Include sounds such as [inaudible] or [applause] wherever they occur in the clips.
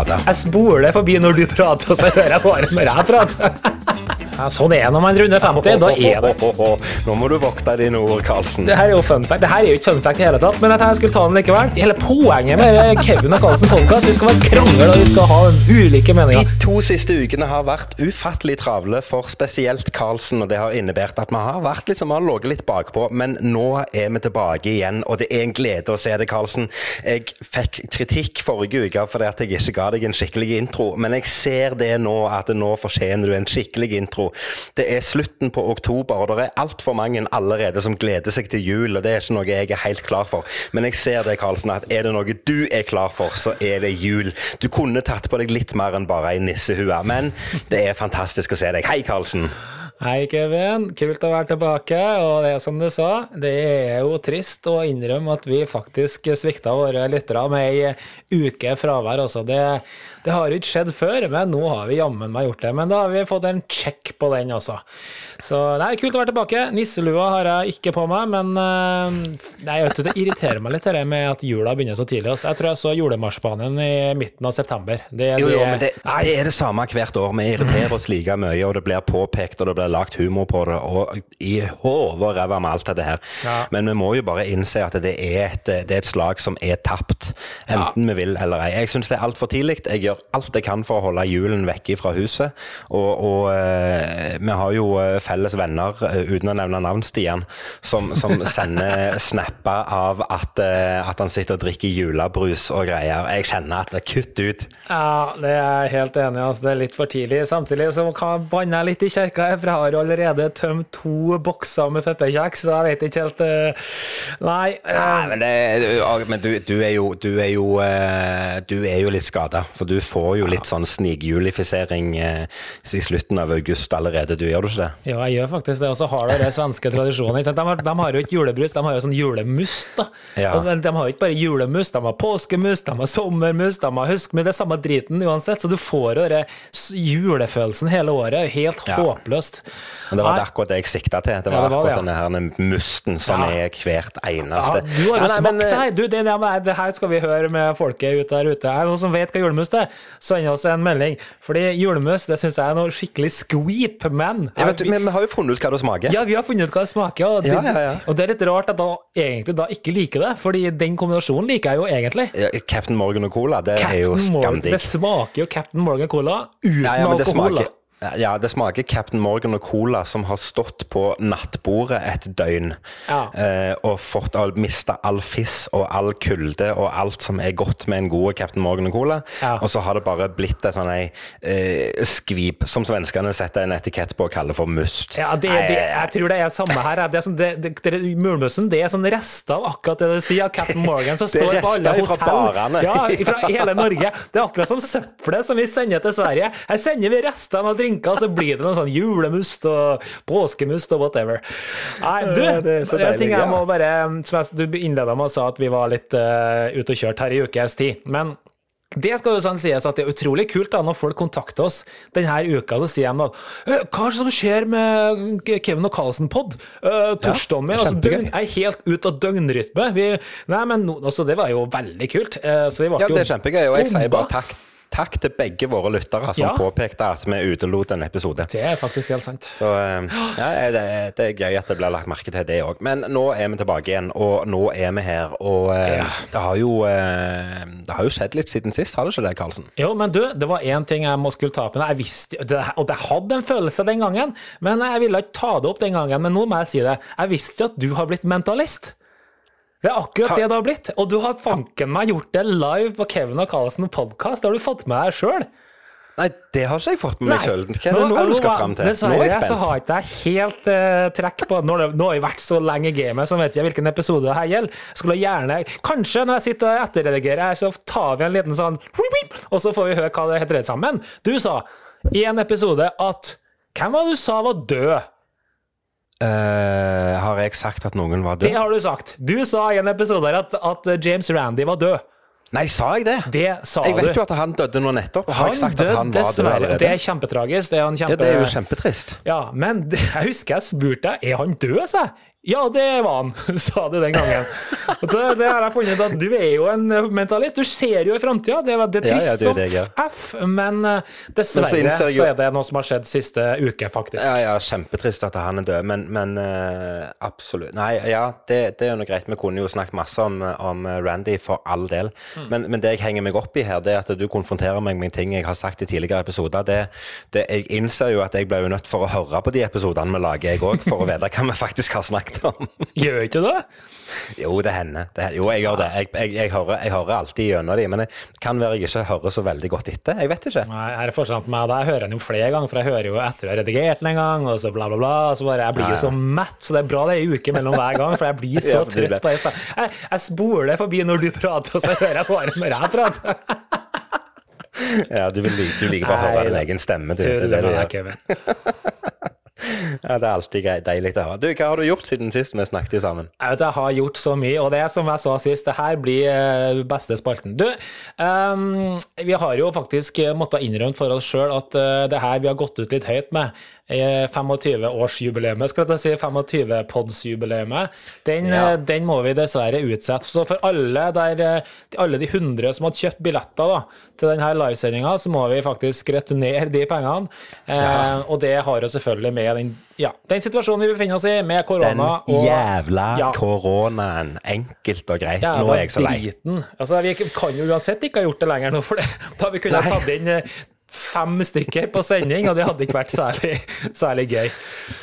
skada. Jeg spoler forbi når du prater, og så hører jeg bare når jeg prater. Ja, sånn er det når man runder 50. Da er det [laughs] Nå må du vokte dine ord, Karlsen. Det her er jo fun fact. Det her er jo ikke fun fact i hele tatt, men jeg tenkte jeg skulle ta den likevel. Hele poenget med Kevin og Karlsen podcast vi skal være krangel, og vi skal ha ulike meninger. De to siste ukene har vært ufattelig travle for spesielt Karlsen, og det har innebært at vi har vært litt som har ligget litt bakpå, men nå er vi tilbake igjen, og det er en glede å se det, Karlsen. Jeg fikk kritikk forrige uke fordi at jeg ikke ga deg en skikkelig intro, men jeg ser det nå, at nå fortjener du en skikkelig intro. Det er slutten på oktober, og det er altfor mange allerede som gleder seg til jul, og det er ikke noe jeg er helt klar for. Men jeg ser det, Karlsen, at er det noe du er klar for, så er det jul. Du kunne tatt på deg litt mer enn bare ei nissehue, men det er fantastisk å se deg. Hei, Karlsen. Hei, Kevin. Kult å være tilbake. Og det er som du sa, det er jo trist å innrømme at vi faktisk svikta våre lyttere med ei uke fravær også. Det, det har jo ikke skjedd før, men nå har vi jammen meg gjort det. Men da har vi fått en check på den også. Så det er kult å være tilbake. Nisselua har jeg ikke på meg, men eh, nei, vet, du, det irriterer meg litt det med at jula begynner så tidlig. også. Jeg tror jeg så julemarspanen i midten av september. Det, Jo, jo, men det, det er det samme hvert år. Vi irriterer oss like mye, og det blir påpekt, og det blir lagt humor på det, og i hodet og ræva med alt dette her. Ja. Men vi må jo bare innse at det er et, det er et slag som er tapt, enten vi vil eller ei. Jeg syns det er altfor tidlig. Jeg gjør alt jeg kan for å holde julen vekke fra huset, og, og uh, vi har jo eh, felles venner, uh, uten å nevne navn, Stian, som, som [laughs] sender snapper av at, uh, at han sitter og drikker julebrus og greier. Jeg kjenner at det er kutt ut. Ja, det er jeg helt enig i. Altså, det er litt for tidlig. Samtidig så kan banne litt i kjerka, for jeg har allerede tømt to bokser med pepperkjeks, så jeg vet ikke helt Nei. Nei, men, det, men du, du er jo, du er jo, eh, du er jo litt skada. For du får jo litt sånn snigjulifisering eh, i slutten av august allerede. Du gjør du ikke det? Ja, jeg gjør faktisk det. Og så har du den svenske tradisjonen. De, har, de har jo ikke julebrus, de har jo sånn julemust. da. Ja. Men de har jo ikke bare julemust, de har påskemust, de har sommermust, de har høstmust. Det er samme driten uansett, så du får jo den julefølelsen hele året. Helt Ja. håpløst. Men det var det akkurat det jeg sikta til. Det Ja, var det var det, akkurat denne her musten som Ja. er hvert Ja, eneste. du har jo smakt men, det eh, her. Du, det, det, det her skal vi høre med folket ute der ute. Er det noen som vet hva julemus er? Send oss en melding. Fordi julemus det syns jeg er noe skikkelig squeep, men ja, vet, men vi har jo funnet ut hva det smaker. ja, vi har funnet ut hva det smaker, og det, Ja, ja, ja. og det er litt rart at jeg egentlig da ikke liker det, fordi den kombinasjonen liker jeg jo egentlig. Captain Morgan og Cola, det er jo Captain skamdigg. det smaker jo Captain Morgan og Cola uten alkohol. smaker, ja, det smaker Captain Morgan og Cola som har stått på nattbordet et døgn Ja. eh, og fått mista all fiss og all kulde og alt som er godt med en god Captain Morgan og Cola. Ja. Og så har det bare blitt et sånn ei eh, skvip som svenskene setter en etikett på og kaller for must. Ja, det, det, jeg tror det er samme her. Det er sånn, det, det, det, Mulmussen det er sånn rester av akkurat det du sier av Captain Morgan som [laughs] står på alle hotell. barene. Ja, fra hele Norge. Det er akkurat som søppelet som vi sender til Sverige. Her sender vi restene av drinker, og så blir det noe sånn julemust og påskemust og whatever. Nei, du, det er så er en ting deilig, jeg må ja. bare som jeg, Du innleda med å sa at vi var litt uh, ute og kjørt her i ukes tid. Men det skal jo sånn sies at det er utrolig kult da når folk kontakter oss denne uka. Så sier de da «Øh, Hva er det som skjer med Kevin og Carlsen-pod? Uh, Torsdagen min er altså, døgn, er helt ute av døgnrytme. Vi, nei, men altså, Det var jo veldig kult. Uh, så vi ble Ja, jo det er kjempegøy, og jeg sier bare takk. Takk til begge våre lyttere som Ja. påpekte at vi utelot en episode. Det er faktisk helt sant. Så eh, ja, det, det er gøy at det blir lagt merke til, det òg. Men nå er vi tilbake igjen, og nå er vi her. Og eh, Ja. det, har jo, eh, det har jo skjedd litt siden sist, har det ikke det, Karlsen? Jo, men du, det var én ting jeg må skulle ta opp. Jeg visste, og jeg hadde en følelse den gangen, men jeg ville ikke ta det opp den gangen. Men nå må jeg si det. Jeg visste jo at du har blitt mentalist. Det er akkurat det det har blitt. Og du har fanken meg gjort det live på Kevin og Carlsen podkast. Det har du fått med deg sjøl. Nei, det har ikke jeg fått med meg sjøl. Hva er det nå du skal fram til? Nå er jeg jeg så spent. har ikke jeg helt uh, trekk på Nå nå har jeg vært så lenge i gamet, så vet jeg hvilken episode det her gjelder. Skulle gjerne Kanskje når jeg sitter og etterredigerer her, så tar vi en liten sånn Og så får vi høre hva det heter sammen. Du sa i en episode at Hvem var det du sa var død? Eh, har jeg sagt at noen var død? Det har du sagt. Du sa i en episode her at, at James Randy var død. Nei, sa jeg det? Det sa Jeg du. vet jo at han døde nå nettopp. Har Han jeg sagt at han var død allerede? Det er kjempetragisk. Det er en Ja, det er jo kjempetrist. Ja, men [laughs] jeg husker jeg spurte deg er han død, sa jeg. Ja, det var han, [laughs] sa du den gangen. Det, det har jeg funnet at Du er jo en mentalist. Du ser jo i framtida. Det, det, er trist ja, det er som. F, men eh, dessverre så er det noe som har skjedd siste uke, faktisk. Ja, ja, kjempetrist at han er død, men, men uh, absolutt Nei, ja, det, det er jo noe greit. Vi kunne jo snakket masse om, om Randy, for all del. Mm. Men, men det jeg henger meg opp i her, det er at du konfronterer meg med ting jeg har sagt i tidligere episoder. Det, det, jeg innser jo at jeg ble jo nødt for å høre på de episodene vi lager, jeg òg, for å vite hva vi faktisk har snakket om. Gjør ikke det? Jo, det hender. Det, jo, jeg gjør det. Jeg, jeg, jeg, hører, jeg hører alltid gjennom de, men det kan være jeg ikke hører så veldig godt etter. Jeg vet ikke. Nei, her er forskjellen på meg. Da jeg hører den jo flere ganger, for jeg hører jo etter jeg har redigert den en gang, og så bla, bla, bla. Så bare, jeg blir jo så mett, så det er bra det er en uke mellom hver gang, for jeg blir [laughs] så Ja, trøtt på det. Jeg, jeg spoler forbi når du prater, og så hører jeg bare når jeg prater. Ja, du, vil, du liker bare å høre din egen stemme. Du, det Tuller det det, det, det, det, Kevin. Ja, det er alltid deilig å høre. Du, hva har du gjort siden sist vi snakket sammen? Jeg har gjort så mye, og det som jeg sa sist, det her blir eh, beste spalten. Du, um, vi har jo faktisk eh, måttet innrømme for oss sjøl at eh, det her vi har gått ut litt høyt med, 25-årsjubileet, skal jeg si 25-pods-jubileet, den, Ja. eh, den må vi dessverre utsette. Så for alle, der, eh, alle de hundre som hadde kjøpt billetter da, til denne livesendinga, så må vi faktisk returnere de pengene. Eh, Og det har jo selvfølgelig med den, ja, den situasjonen vi befinner oss i, med Den korona og jævla Ja. koronaen. Enkelt og greit. Jævla Nå er jeg så lei. driten. Altså, vi kan jo uansett ikke ha gjort det lenger nå, for det. da vi kunne ha tatt inn eh, fem stykker på sending, og det hadde ikke vært særlig, særlig gøy.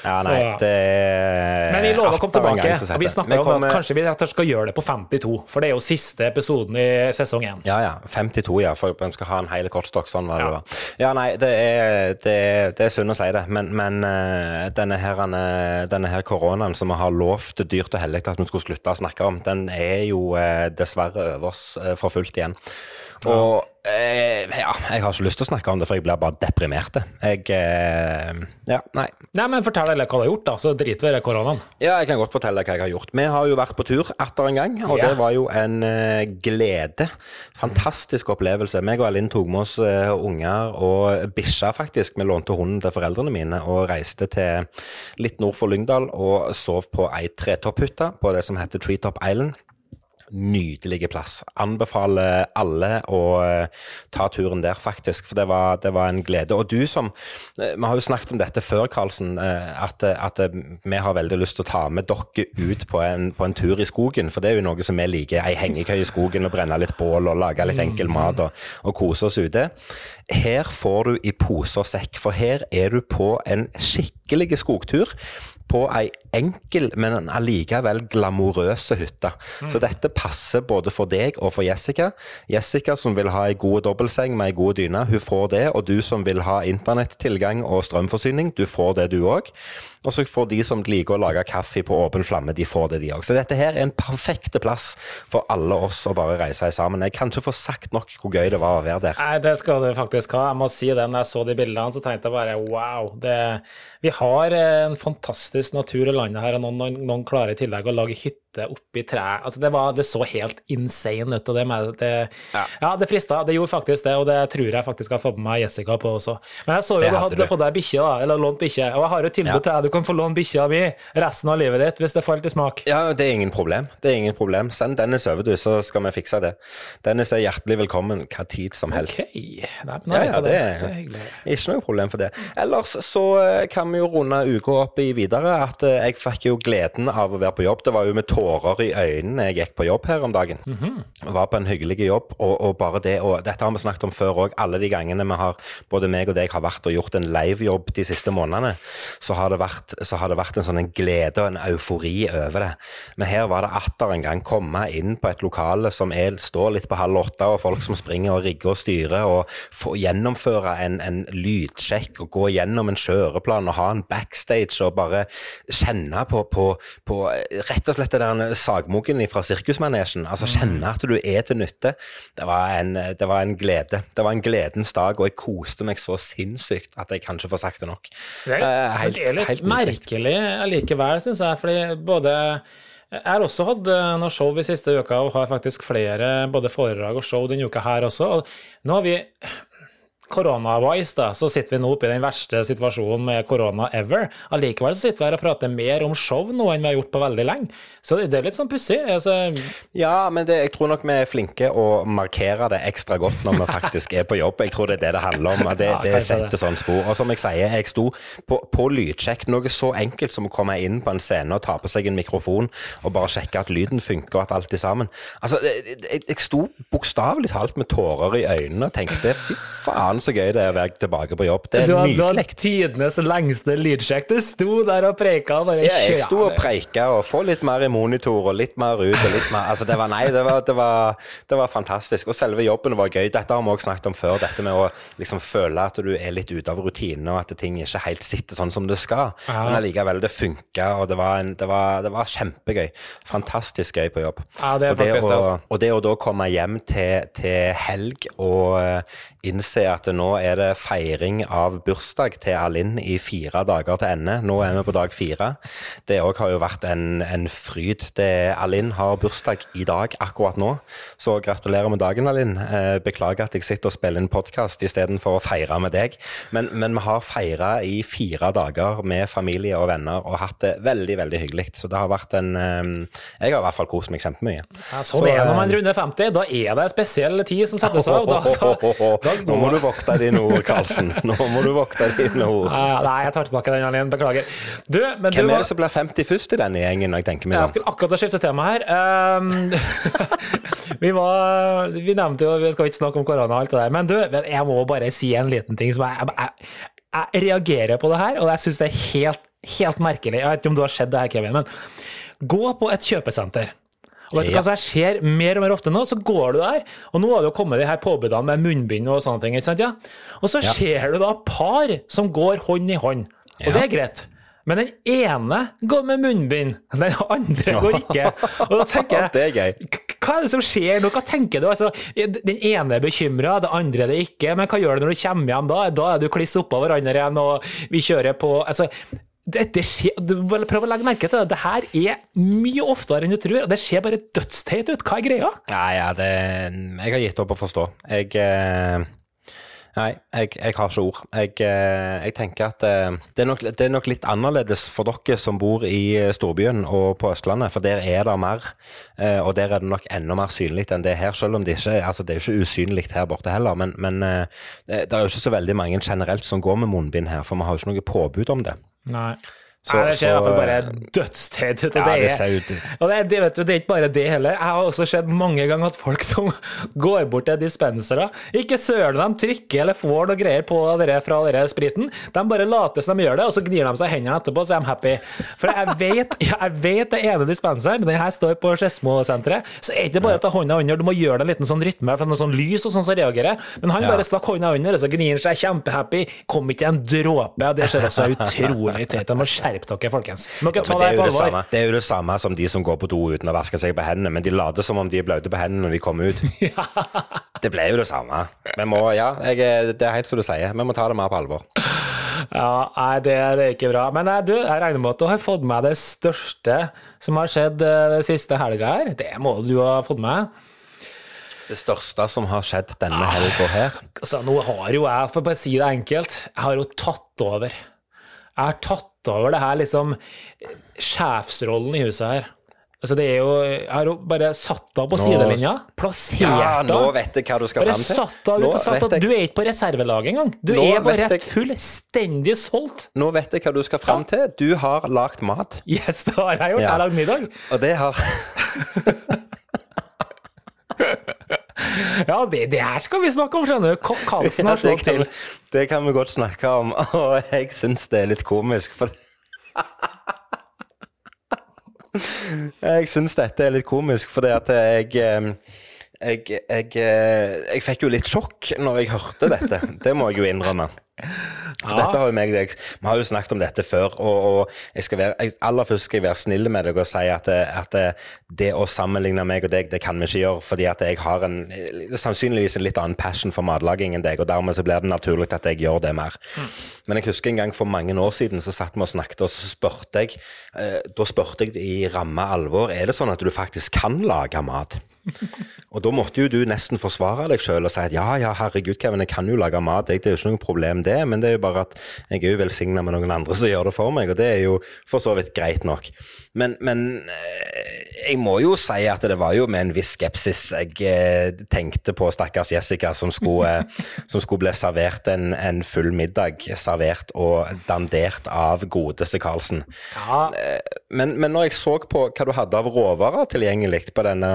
Ja, nei, Så- det er Men vi lover å komme tilbake. Og vi snakka om at kanskje vi rett og slett skal gjøre det på 52, for det er jo siste episoden i sesong 1. Ja, ja. 52, ja. For vi skal ha en hel kortstokk. Sånn var det. Ja. Ja, nei, det er, det, det er synd å si det, men, men eh, denne, her, eh, denne her koronaen som vi har lovt dyrt og hellig at vi skulle slutte å snakke om, den er jo eh, dessverre over oss for fullt igjen. Og eh, ja, jeg har ikke lyst til å snakke om det, for jeg blir bare deprimert. Jeg eh, Ja, nei. Nei, men fortell deg hva du har gjort, da, så driter vi i koronaen. Ja, jeg kan godt fortelle deg hva jeg har gjort. Vi har jo vært på tur atter en gang, og Ja. det var jo en eh, glede. Fantastisk opplevelse. Meg og Alinn tok med oss eh, unger og bikkja, faktisk. Vi lånte hunden til foreldrene mine og reiste til litt nord for Lyngdal og sov på ei tretopphytte på det som heter Treetop Island. Nydelige plass. Anbefaler alle å eh, ta turen der, faktisk. For det var, det var en glede. Og du som eh, Vi har jo snakket om dette før, Karlsen. eh, At, at vi har veldig lyst til å ta med dere ut på en, på en tur i skogen. For det er jo noe som vi liker. Ei hengekøye i skogen og brenne litt bål og lage litt enkel mat og, og kose oss ute. Her får du i pose og sekk, for her er du på en skikkelig skogtur på ei enkel, men allikevel glamorøse hytte. Så dette passer både for deg og for Jessica. Jessica som vil ha ei god dobbeltseng med ei god dyne, hun får det. Og du som vil ha internettilgang og strømforsyning, du får det du òg. Og så får de som liker å lage kaffe på åpen flamme, de får det de òg. Så dette her er en perfekte plass for alle oss å bare reise sammen. Jeg kan ikke få sagt nok hvor gøy det var å være der. Nei, det skal du faktisk ha. Jeg må si det, når jeg så de bildene, så tenkte jeg bare wow. Det, vi har eh, en fantastisk natur i landet her, og noen, noen, klarer i tillegg å lage hytte oppi treet. Altså, det, var, det så helt insane ut. og det, med, det, ja. Ja. det frista. Det gjorde faktisk det, og det tror jeg faktisk har fått med meg Jessica på også. Men jeg så jo du hadde fått deg bikkje, da, eller lånt bikkje. Og jeg har jo tilbud Ja. til deg, du kan få låne bikkja mi resten av livet ditt hvis det falt i smak. Ja, det er ingen problem. Det er ingen problem. Send Dennis over, du, så skal vi fikse det. Dennis er hjertelig velkommen hva tid som helst. Ok. Nei, men Ja, ja, det. det er hyggelig. ikke noe problem for det. Ellers så eh, kan vi jo runde uka opp i videre at eh, jeg fikk jo gleden av å være på jobb. Det var jo med tårer i øynene jeg gikk på jobb her om dagen. Var på en hyggelig jobb, og, og bare det og Dette har vi snakket om før òg. Alle de gangene vi har, både meg og deg har vært og gjort en livejobb de siste månedene, så har det vært, så har det vært en sånn en glede og en eufori over det. Men her var det atter en gang komme inn på et lokale som er, står litt på halv åtte, og folk som springer og rigger og styrer, og få gjennomføre en, en lydsjekk og gå gjennom en kjøreplan og ha en backstage og bare kjenne på, på, på rett og slett det der sagmuggen fra sirkusmanesjen. Altså kjenne at du er til nytte. Det var, en, det var en glede. Det var en gledens dag, og jeg koste meg så sinnssykt at jeg kan ikke få sagt det nok. Det er, Eh, helt- det er litt merkelig allikevel, syns jeg. fordi både jeg har også hatt eh, noen show i siste uka, og har faktisk flere både foredrag og show denne uka her også. og Nå har vi korona-wise, da, så sitter vi nå oppe i den verste situasjonen med korona ever. Allikevel så sitter vi her og prater mer om show nå enn vi har gjort på veldig lenge. Så det, det er litt sånn pussig. Altså, Ja, men det, jeg tror nok vi er flinke å markere det ekstra godt når vi [laughs] faktisk er på jobb. Jeg tror det er det det handler om. Det, det setter sånn spor. Og som jeg sier, jeg sto på, på lydsjekk. Noe så enkelt som å komme inn på en scene og ta på seg en mikrofon og bare sjekke at lyden funker og at alt er sammen. Altså, jeg, jeg sto bokstavelig talt med tårer i øynene og tenkte fy faen så gøy det er å være tilbake på jobb. Det er har, du nydelig. tidenes lengste lydsjekk. Du sto der og preika bare Ja, jeg sto og preika og få litt mer i monitor og litt mer ut og litt mer Altså, det var Nei, det var, det var, det var fantastisk. Og selve jobben var gøy. Dette har vi også snakket om før, dette med å liksom føle at du er litt ute av rutinene, og at ting ikke helt sitter sånn som det skal. Ja. Men allikevel, det funka, og det var, en, det, var, det var kjempegøy. Fantastisk gøy på jobb. Ja, det er og, det faktisk å, det, altså. og det å da komme hjem til, til helg og eh, innse at nå er det feiring av bursdag til Alinn i fire dager til ende. Nå er vi på dag fire. Det òg har jo vært en, en fryd. Det, Alinn har bursdag i dag, akkurat nå. Så gratulerer med dagen, Alinn. Eh, beklager at jeg sitter og spiller en podkast istedenfor å feire med deg. Men, men vi har feira i fire dager med familie og venner og hatt det veldig, veldig hyggelig. Så det har vært en eh, Jeg har i hvert fall kost meg kjempemye. Ja, sånn er det når man runder 50. Da er det en spesiell tid som settes av. Da, da, [laughs] da Nå må du vokte dine ord, Karlsen. Nå må du vokte dine ord. Ah, Nei, jeg tar tilbake den, Alin. Beklager. Du, men du Hvem er det som blir 50 først i denne gjengen? Jeg tenker meg Jeg skulle akkurat skifte tema her. Um, [laughs] vi var Vi nevnte jo Vi skal ikke snakke om korona og alt det der, men du, jeg må bare si en liten ting som jeg, jeg, jeg reagerer på det her, og jeg syns det er helt, helt merkelig. Jeg vet ikke om du har sett det her, Kevin, men gå på et kjøpesenter. Og vet du Ja. hva som skjer mer og mer ofte nå? Så går du der, og nå har det jo kommet de her påbudene med munnbind og sånne ting, ikke sant? Ja? Og så Ja. ser du da par som går hånd i hånd, og Ja. det er greit. Men den ene går med munnbind, den andre går ikke. Og da tenker jeg Det er gøy. hva er det som skjer nå? Hva tenker du? Altså, den ene er bekymra, det andre er det ikke. Men hva gjør du når du kommer hjem da? Da er du kliss oppå hverandre igjen, og vi kjører på altså, dette skjer, du prøve å legge merke til det. Det her er mye oftere enn du tror, og det ser bare dødsteit ut. Hva er greia? Nei, ja, det Jeg har gitt opp å forstå. Jeg eh, Nei, jeg, jeg har ikke ord. Jeg, eh, jeg tenker at eh, det, er nok, det er nok litt annerledes for dere som bor i storbyen og på Østlandet, for der er det mer. Og der er det nok enda mer synlig enn det er her, selv om det ikke altså det er ikke usynlig her borte heller. Men, men det det er jo ikke så veldig mange generelt som går med munnbind her, for vi har jo ikke noe påbud om det. Nei. Så- Nei, det ser i hvert fall bare eh, dødsteit ut. Ja, det er- ser ut Og det, det, vet du, det er ikke bare det heller. Jeg har også sett mange ganger at folk [laughs] som går bort til dispensere, ikke søren de trykker eller får noe greier på dere fra dere spriten. De bare later som de gjør det, og så gnir de seg hendene etterpå, så er de happy. For jeg vet, [laughs] jeg vet det ene dispenseren, den her står på Skedsmo-senteret, så er det ikke bare å ta hånda under, du må gjøre det en liten sånn rytme, for noe sånn lys og sånn som reagerer. Men han bare stakk hånda under, og så gnir han seg kjempehappy. Kom ikke en dråpe. Det ser også utrolig teit ut. Dere skjerpe dere, folkens. Må ikke Ja, ta men det, det på alvor. det er jo det samme som de som går på do uten å vaske seg på hendene, men de later som om de er blaute på hendene når de kommer ut. [laughs] Det ble jo det samme. Vi må, ja, jeg, det er helt som du sier, vi må ta det mer på alvor. Ja, nei, det, det er ikke bra. Men nei, du, jeg regner med at du har fått med det største som har skjedd eh, den siste helga her. Det må du ha fått med. Det største som har skjedd denne helga her Altså, nå har jo jeg, for å bare si det enkelt, jeg har jo tatt over. Jeg har tatt over det her liksom sjefsrollen i huset her. Altså, det er jo Jeg har jo bare satt av på sidelinja, plassert av. Ja, nå vet jeg hva du skal fram til. satt av, ut og satt av. du er ikke på reservelaget engang. Du Nå er bare rett jeg- fullstendig solgt. Nå vet jeg hva du skal fram til. Du har lagd mat, Yes, det har jeg gjort. Jeg har lagd middag. og det har [laughs] Ja, det, det her skal vi snakke om, skjønner du. Kokk Hansen har slått til. det kan vi godt snakke om, [laughs] og jeg syns det er litt komisk, for [laughs] Jeg syns dette er litt komisk, fordi at jeg jeg, jeg, eh, jeg fikk jo litt sjokk når jeg hørte dette. Det må jeg jo innrømme. For Ja. dette har jo meg, deg- Vi har jo snakket om dette før, og, og jeg skal være, jeg, aller først skal jeg være snill med deg og si at, at det, å sammenligne meg og deg, det kan vi ikke gjøre. Fordi at jeg har en, sannsynligvis en litt annen passion for matlaging enn deg, og dermed så blir det naturlig at jeg gjør det mer. Men jeg husker en gang for mange år siden så satt vi og snakket, og så spurte jeg eh, Da spurte jeg i ramme alvor er det sånn at du faktisk kan lage mat. [laughs] Og da måtte jo du nesten forsvare deg sjøl og si at ja, ja, herregud, Kevin, jeg kan jo lage mat, det er jo ikke noe problem det, men det er jo bare at jeg er jo velsigna med noen andre som gjør det for meg, og det er jo for så vidt greit nok. Men, men eh, jeg må jo si at det var jo med en viss skepsis jeg eh, tenkte på stakkars Jessica som skulle, eh, som skulle bli servert en, en full middag, servert og dandert av godeste Karlsen. Ja, Men, men når jeg så på hva du hadde av råvarer tilgjengelig på denne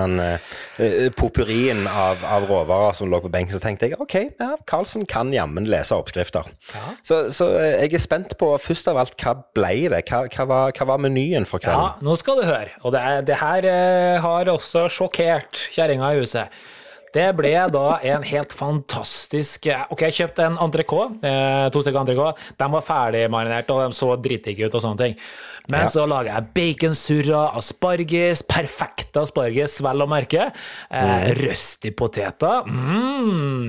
uh, popurien av, av råvarer som lå på benken, så tenkte jeg ok, ja, Karlsen kan jammen lese oppskrifter. Ja. Så, så jeg er spent på først av alt hva ble det? Hva, hva, var, hva var menyen for kvelden? Ja, nå skal du høre. Og det, det her eh, har også sjokkert kjerringa i huset. Det ble da en helt fantastisk eh, Ok, jeg kjøpte en entrecôte, eh, to stykker entrecôte. De var ferdigmarinerte, og de så dritdigge ut og sånne ting. Men Ja. så lager jeg baconsurra, asparges, perfekte asparges, vel å merke. Eh, Røsti poteter, mm,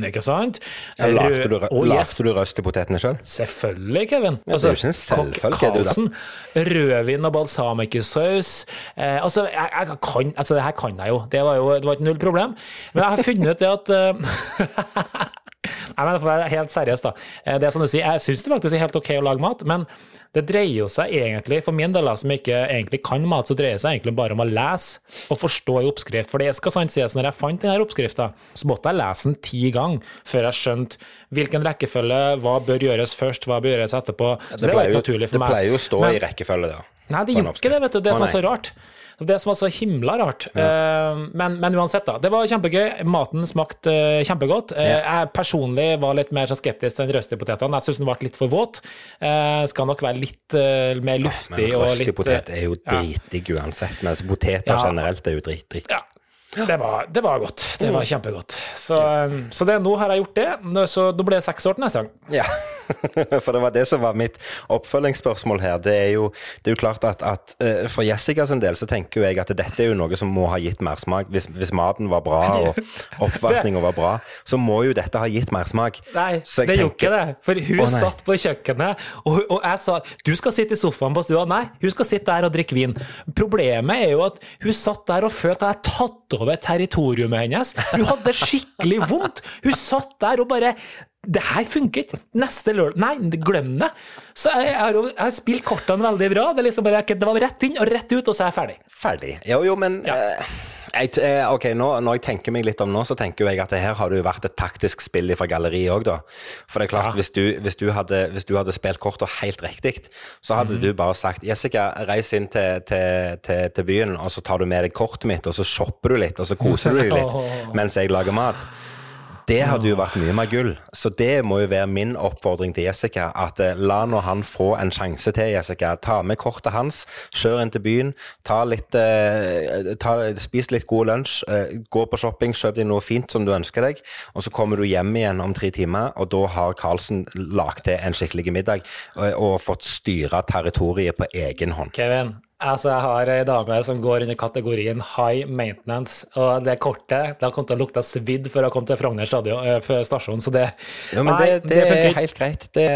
ikke sant? Ja, lagde, du, Oh, yes. du røstepotetene sjøl? Selv? Selvfølgelig, Kevin. Ja, det er jo ikke en selvfølge. Karlsen, rødvin og balsamicosaus eh, Altså, jeg, jeg kan, altså, det her kan jeg jo. Det var jo det var ikke null problem. Men jeg har funnet ut det at eh, [laughs] Nei, men for å være helt seriøst, da. Eh, Det er som du sier, jeg syns det faktisk er helt ok å lage mat, men det dreier jo seg egentlig, for min del som ikke egentlig kan mat, så dreier det seg egentlig bare om å lese og forstå en oppskrift. For det skal sant sies, når jeg fant denne oppskrifta, så måtte jeg lese den ti ganger før jeg skjønte hvilken rekkefølge, hva bør gjøres først, hva bør gjøres etterpå. Så det, var pleier jo- naturlig for meg. pleier jo å stå Men- i rekkefølge, da. Nei, det gjør gjorde ikke det, vet du. Det er sånn så rart. Det som var så himla rart. Ja. men, men uansett, da. Det var kjempegøy. Maten smakte eh, kjempegodt. Ja. Jeg personlig var litt mer så skeptisk til den røste potetene. Jeg syns den ble litt for våt. Eh, skal nok være litt eh, mer luftig Men og røst i litt potet eh, er jo ja. dritdigg uansett. Men altså, poteter Ja. generelt er jo drit, drit. Ja. Det var, det var godt. Det Mm. var kjempegodt. Så, eh, så det, nå har jeg gjort det. Nå- Så nå blir det seks år til neste gang. Ja, [laughs] for det var det som var mitt oppfølgingsspørsmål her. Det er jo, det er jo klart at, at eh, for Jessica sin del så tenker jo jeg at dette er jo noe som må ha gitt mersmak. Hvis, hvis maten var bra [laughs] og oppfatninga var bra, så må jo dette ha gitt mersmak. Nei, det gjorde ikke det. For hun Å, satt på kjøkkenet, og, og jeg sa du skal sitte i sofaen på stua. Nei, hun skal sitte der og drikke vin. Problemet er jo at hun satt der og følte at jeg tatt over territoriumet hennes. Hun hadde skikkelig vondt. Hun satt der og bare det her funker ikke. Neste lørdag Nei, glem det. Så jeg, har, jeg har spilt kortene veldig bra. Det, liksom bare, det var rett inn og rett ut, og så er jeg ferdig. Ferdig. Jo, jo, men eh, jeg, eh, ok, nå, Når jeg tenker meg litt om nå, så tenker jeg at det her har det jo vært et taktisk spill fra galleriet òg, da. For det er klart, Ja. hvis, du, hvis, du hadde, hvis du hadde spilt korta helt riktig, så hadde Mhm. du bare sagt Jessica, reis inn til, til, til, til byen, og så tar du med deg kortet mitt, og så shopper du litt, og så koser du deg litt [laughs] mens jeg lager mat. Det hadde jo vært mye mer gull. Så det må jo være min oppfordring til Jessica. At eh, la nå han få en sjanse til, Jessica. Ta med kortet hans, kjør inn til byen, ta litt, eh, ta, spis litt god lunsj, eh, gå på shopping, kjøp deg noe fint som du ønsker deg, og så kommer du hjem igjen om tre timer, og da har Karlsen lagt til en skikkelig middag og, og fått styre territoriet på egen hånd. Kevin, altså jeg har ei dame som går under kategorien high maintenance, og det kortet det har kommet til å lukte svidd før jeg kom til Frogner eh, stasjon, så det Ja, men det, det, funker er helt greit. Det,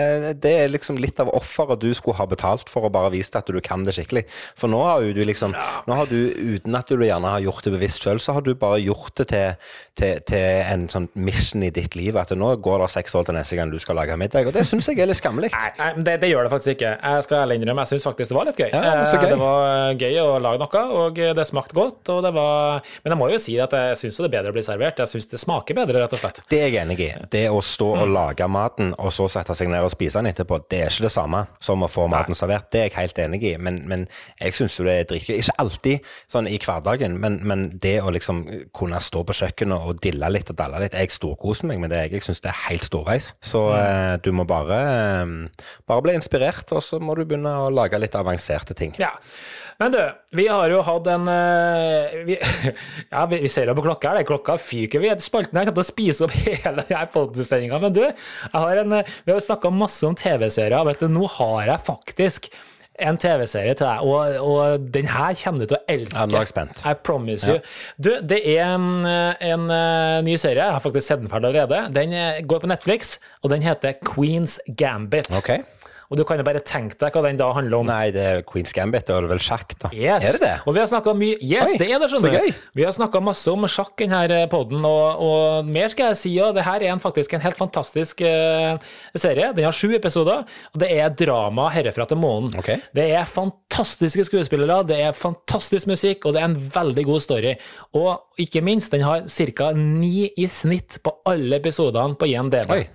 det er liksom litt av offeret du skulle ha betalt for å bare vise at du kan det skikkelig. For nå har du liksom Nå har du, uten at du gjerne har gjort det bevisst sjøl, så har du bare gjort det til, til, til en sånn mission i ditt liv. At nå går det seks år til neste gang du skal lage middag. Og det syns jeg er litt skammelig. Nei, nei men det, det gjør det faktisk ikke. Jeg skal ærlig innrømme, jeg syns faktisk det var litt gøy. Ja, så Eh, gøy. Det var gøy å lage noe, og det smakte godt. Og det var... Men jeg må jo si at jeg syns det er bedre å bli servert. Jeg syns det smaker bedre, rett og slett. Det er jeg enig i. Det å stå Mm. og lage maten, og så sette seg ned og spise den etterpå, det er ikke det samme som å få maten servert. Det er jeg helt enig i, men, men jeg syns jo det er dritgøy. Ikke alltid sånn i hverdagen, men, men det å liksom kunne stå på kjøkkenet og dille litt og dalle litt Jeg storkoser meg med det. Jeg syns det er helt storveis. Så Mm. eh, du må bare, eh, bare bli inspirert, og så må du begynne å lage litt avanserte ting. Ja, Men du, vi har jo hatt en eh, vi, [laughs] Ja, vi, ser jo på klokka her, det er klokka fyker. Vi spalten her kommer til å spise opp [laughs] hele podkast-sendinga. Men du, jeg har en, eh, vi har snakka masse om TV-serier. Vet du, nå har jeg faktisk en TV-serie til deg, og, og den her kommer du til å elske. Ja, nå er spent. I promise you. Du, det er en, en eh, ny serie, jeg har faktisk sett den ferdig allerede. Den går på Netflix, og den heter Queens Gambit. Ok. Og du kan jo bare tenke deg hva den da handler om. Nei, det er Queens Gambit, og vel sjakk, da? Yes. Er det det? Og vi har snakka mye Yes, Oi, det er det, skjønner du. Vi har snakka masse om sjakk i denne poden, og, og mer skal jeg si. Og det her er en, faktisk en helt fantastisk uh, serie. Den har sju episoder, og det er drama herfra til månen. Okay. Det er fantastiske skuespillere, det er fantastisk musikk, og det er en veldig god story. Og ikke minst, den har ca. ni i snitt på alle episodene på IMDb. Oi.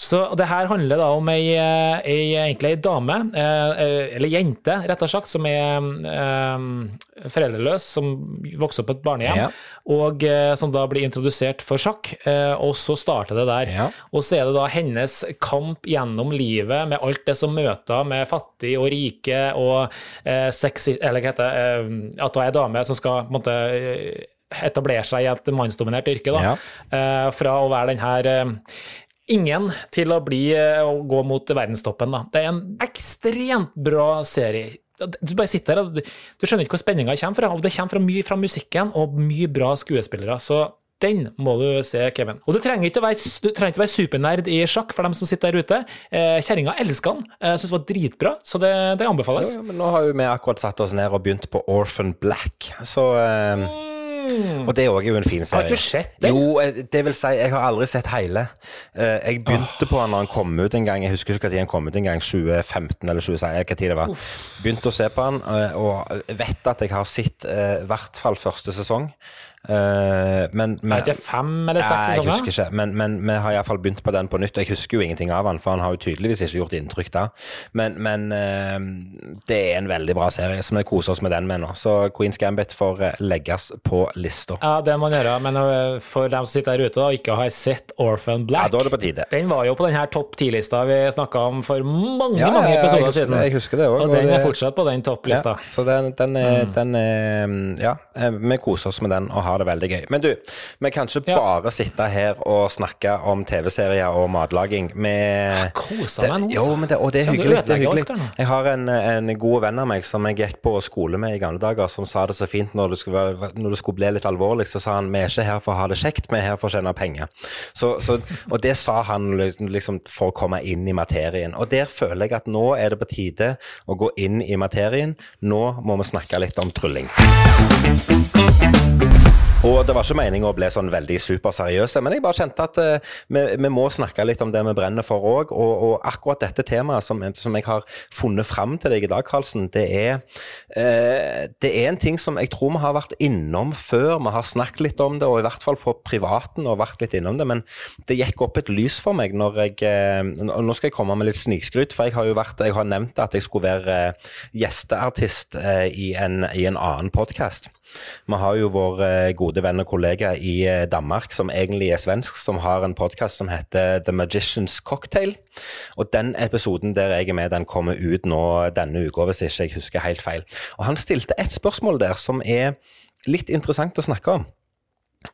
Så det her handler da om ei, eh, ei egentlig ei dame, eh, eh, eller jente, rett og slett, som er um, foreldreløs, som vokser opp på et barnehjem, Ja. og som da blir introdusert for sjakk, og så starter det der. Ja. Og så er det da hennes kamp gjennom livet med alt det som møter med fattig og rike og eh, sexy, eller hva heter det, at hun er dame som skal på en måte etablere seg i et mannsdominert yrke, da. Ja. Fra å være den her ingen til å bli eh, å gå mot verdenstoppen. Da. Det er en ekstremt bra serie. Du bare sitter her og du du skjønner ikke hvor spenninga kommer fra. Og det kommer fra mye fra musikken og mye bra skuespillere. Så den må du se, Kevin. Og du trenger ikke å være, ikke være supernerd i sjakk for dem som sitter der ute. Eh, Kjerringa elsker den. Jeg syns det var dritbra, så det, det anbefales. Jo, men nå har jo vi akkurat satt oss ned og begynt på Orphan Black, så eh, Og det er òg en fin Har serie. ikke du sett den? Jo, eh, det vil si, jeg har aldri sett hele. Eh, Jeg begynte på den når den kom ut en gang, jeg husker ikke når den kom ut en gang, 2015 eller 2016, hva tid det var. Begynte å se på den, eh, og vet at jeg har sett i hvert fall første sesong. Eh, Men, men Er det fem eller seks sesonger? jeg husker ikke, men, men vi har iallfall begynt på den på nytt. Jeg husker jo ingenting av den, for han har jo tydeligvis ikke gjort inntrykk da. Men, men eh, det er en veldig bra serie, så vi koser oss med den med nå. Så Queens Gambit får eh, legges på lista. Ja, det må man gjøre. Men for dem som sitter der ute da, og ikke har sett Orphan Ja, Black da er det på tide. Den var jo på den her topp ti-lista vi snakka om for mange Ja, mange ja, ja, episoder siden. jeg husker det også, og den er fortsatt på den topplista. Ja, så den, den, er, Mm. den er Ja, vi koser oss med den og har det veldig gøy. Men du, vi kan ikke Ja. bare sitte her og snakke om TV-serier og matlaging. Vi Koser meg nå. Jo, men det, og det er du hyggelig. Det er hyggelig. Jeg har en, en god venn av meg som jeg gikk på skole med i gamle dager, som sa det så fint når det skulle, være, når det skulle bli litt alvorlig, så sa han vi er ikke her for å ha det kjekt, vi er her for å tjene penger. Så, så, og det sa han liksom- liksom for å komme inn i materien. Og der føler jeg at nå er det på tide å gå inn i materien. Nå må vi snakke litt om trylling. Og det var ikke meningen å bli sånn veldig superseriøse, men jeg bare kjente at uh, vi, vi må snakke litt om det vi brenner for òg. Og, og akkurat dette temaet som, som jeg har funnet fram til deg i dag, Karlsen, det er, uh, det er en ting som jeg tror vi har vært innom før. Vi har snakket litt om det, og i hvert fall på privaten og vært litt innom det. Men det gikk opp et lys for meg når jeg uh, Nå skal jeg komme med litt snikskryt, for jeg har jo vært, jeg har nevnt at jeg skulle være gjesteartist i, en, i en annen podkast. Vi har jo vår gode venn og kollega i eh, Danmark, som egentlig er svensk, som har en podkast som heter The Magician's Cocktail. Og den episoden der jeg er med, den kommer ut nå denne uka, hvis ikke jeg husker helt feil. Og han stilte et spørsmål der som er litt interessant å snakke om.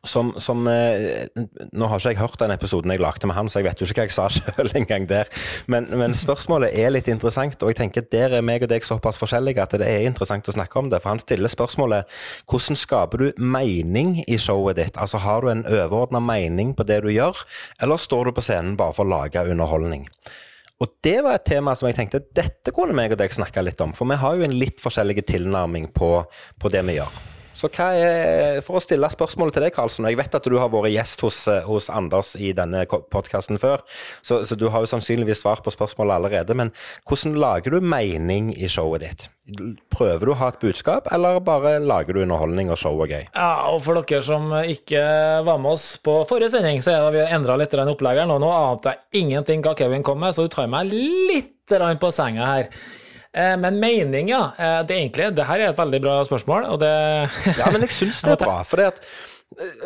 Som, som eh, Nå har ikke jeg hørt den episoden jeg lagde med han, så jeg vet jo ikke hva jeg sa [laughs] sjøl engang der. Men, men spørsmålet er litt interessant, og jeg tenker der er meg og deg såpass forskjellige at det er interessant å snakke om det. For han stiller spørsmålet hvordan skaper du mening i showet ditt? Altså har du en overordna mening på det du gjør, eller står du på scenen bare for å lage underholdning? Og det var et tema som jeg tenkte dette kunne meg og deg snakke litt om, for vi har jo en litt forskjellig tilnærming på, på det vi gjør. Så er, For å stille spørsmålet til deg, Karlsen, og jeg vet at du har vært gjest hos, eh, hos Anders i denne podkasten før, så, så du har jo sannsynligvis svar på spørsmålet allerede, men hvordan lager du mening i showet ditt? Prøver du å ha et budskap, eller bare lager du underholdning og show og gøy? Ja, og for dere som ikke var med oss på forrige sending, så det vi har endra litt den oppleggeren, og nå ante jeg ingenting hva Kevin kom med, så du tar meg litt på senga her. Eh, Men mening, ja. Eh, Det er egentlig, det her er et veldig bra spørsmål, og det Ja, men jeg syns det er [laughs] bra. For det at